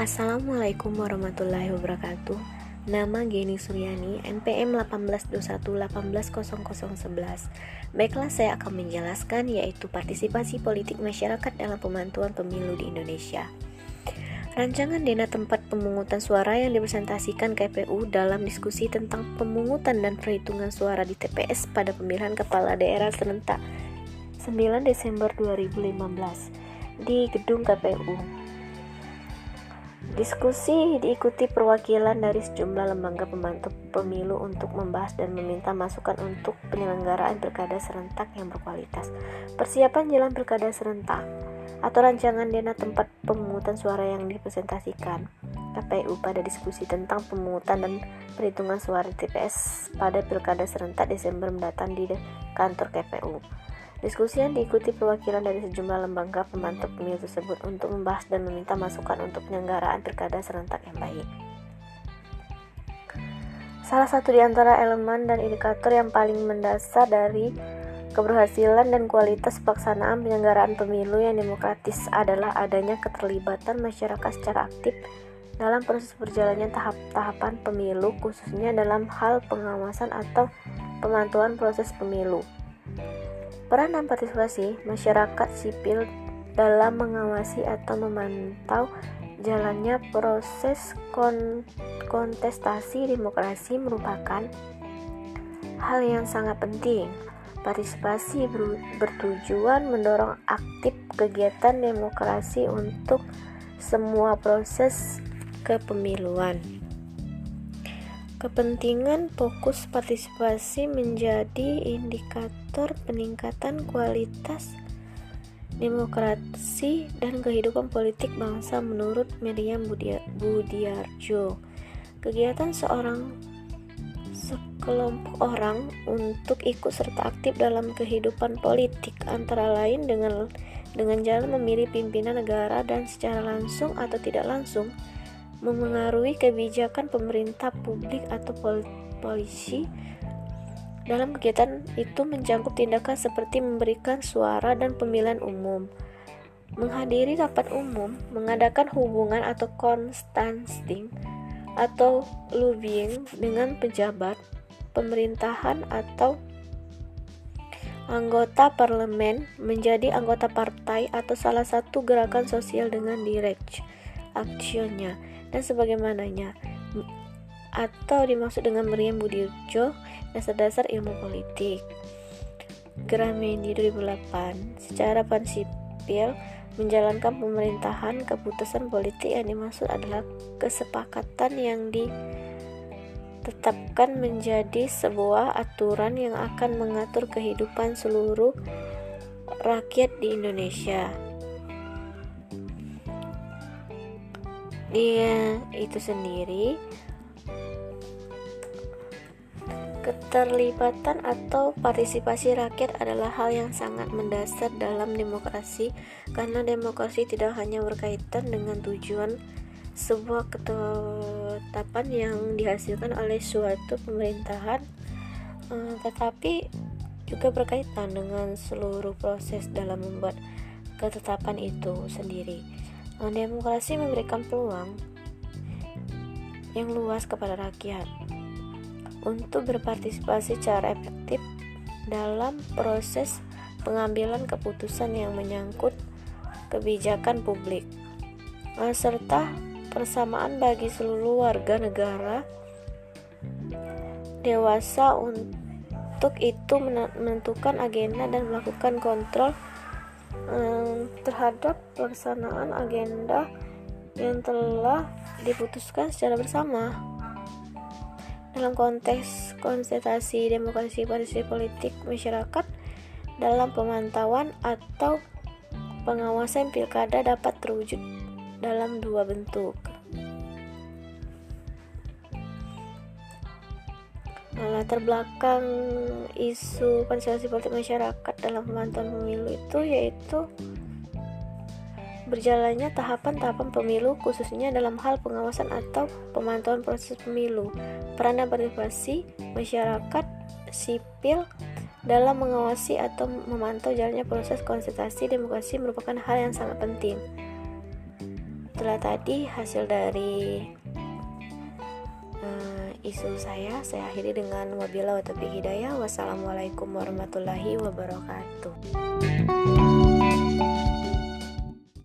Assalamualaikum warahmatullahi wabarakatuh. Nama Geni Suryani NPM 1821 Baiklah saya akan menjelaskan yaitu partisipasi politik masyarakat dalam pemantuan pemilu di Indonesia. Rancangan Dena tempat pemungutan suara yang dipresentasikan KPU dalam diskusi tentang pemungutan dan perhitungan suara di TPS pada pemilihan kepala daerah serentak 9 Desember 2015 di gedung KPU Diskusi diikuti perwakilan dari sejumlah lembaga pembantu pemilu untuk membahas dan meminta masukan untuk penyelenggaraan pilkada serentak yang berkualitas. Persiapan jalan pilkada serentak atau rancangan dana tempat pemungutan suara yang dipresentasikan KPU pada diskusi tentang pemungutan dan perhitungan suara TPS pada pilkada serentak Desember mendatang di kantor KPU. Diskusi yang diikuti perwakilan dari sejumlah lembaga pemantau pemilu tersebut untuk membahas dan meminta masukan untuk penyelenggaraan pilkada serentak yang baik. Salah satu di antara elemen dan indikator yang paling mendasar dari keberhasilan dan kualitas pelaksanaan penyelenggaraan pemilu yang demokratis adalah adanya keterlibatan masyarakat secara aktif dalam proses berjalannya tahap-tahapan pemilu khususnya dalam hal pengawasan atau pemantauan proses pemilu. Peran dan partisipasi masyarakat sipil dalam mengawasi atau memantau jalannya proses kon kontestasi demokrasi merupakan hal yang sangat penting. Partisipasi ber bertujuan mendorong aktif kegiatan demokrasi untuk semua proses kepemiluan. Kepentingan fokus partisipasi menjadi indikator peningkatan kualitas demokrasi dan kehidupan politik bangsa menurut Miriam Budiarjo. Kegiatan seorang sekelompok orang untuk ikut serta aktif dalam kehidupan politik antara lain dengan dengan jalan memilih pimpinan negara dan secara langsung atau tidak langsung memengaruhi kebijakan pemerintah publik atau pol polisi. Dalam kegiatan itu mencakup tindakan seperti memberikan suara dan pemilihan umum, menghadiri rapat umum, mengadakan hubungan atau constancing atau lobbying dengan pejabat pemerintahan atau anggota parlemen menjadi anggota partai atau salah satu gerakan sosial dengan direct actionnya dan sebagaimananya. Atau dimaksud dengan Meriam Budirjo dasar-dasar ilmu politik. Grameni 2008 secara prinsipil menjalankan pemerintahan keputusan politik yang dimaksud adalah kesepakatan yang ditetapkan menjadi sebuah aturan yang akan mengatur kehidupan seluruh rakyat di Indonesia dia itu sendiri Keterlibatan atau partisipasi rakyat adalah hal yang sangat mendasar dalam demokrasi karena demokrasi tidak hanya berkaitan dengan tujuan sebuah ketetapan yang dihasilkan oleh suatu pemerintahan eh, tetapi juga berkaitan dengan seluruh proses dalam membuat ketetapan itu sendiri. Demokrasi memberikan peluang yang luas kepada rakyat untuk berpartisipasi secara efektif dalam proses pengambilan keputusan yang menyangkut kebijakan publik, serta persamaan bagi seluruh warga negara dewasa untuk itu menentukan agenda dan melakukan kontrol terhadap pelaksanaan agenda yang telah diputuskan secara bersama. Dalam konteks konsentrasi demokrasi partisipasi politik masyarakat dalam pemantauan atau pengawasan pilkada dapat terwujud dalam dua bentuk. Latar belakang isu konsentrasi politik masyarakat dalam pemantauan pemilu itu yaitu berjalannya tahapan-tahapan pemilu khususnya dalam hal pengawasan atau pemantauan proses pemilu. Peran dan partisipasi masyarakat sipil dalam mengawasi atau memantau jalannya proses konsentrasi demokrasi merupakan hal yang sangat penting. Itulah tadi hasil dari uh, isu saya. Saya akhiri dengan wabila wa hidayah. Wassalamualaikum warahmatullahi wabarakatuh.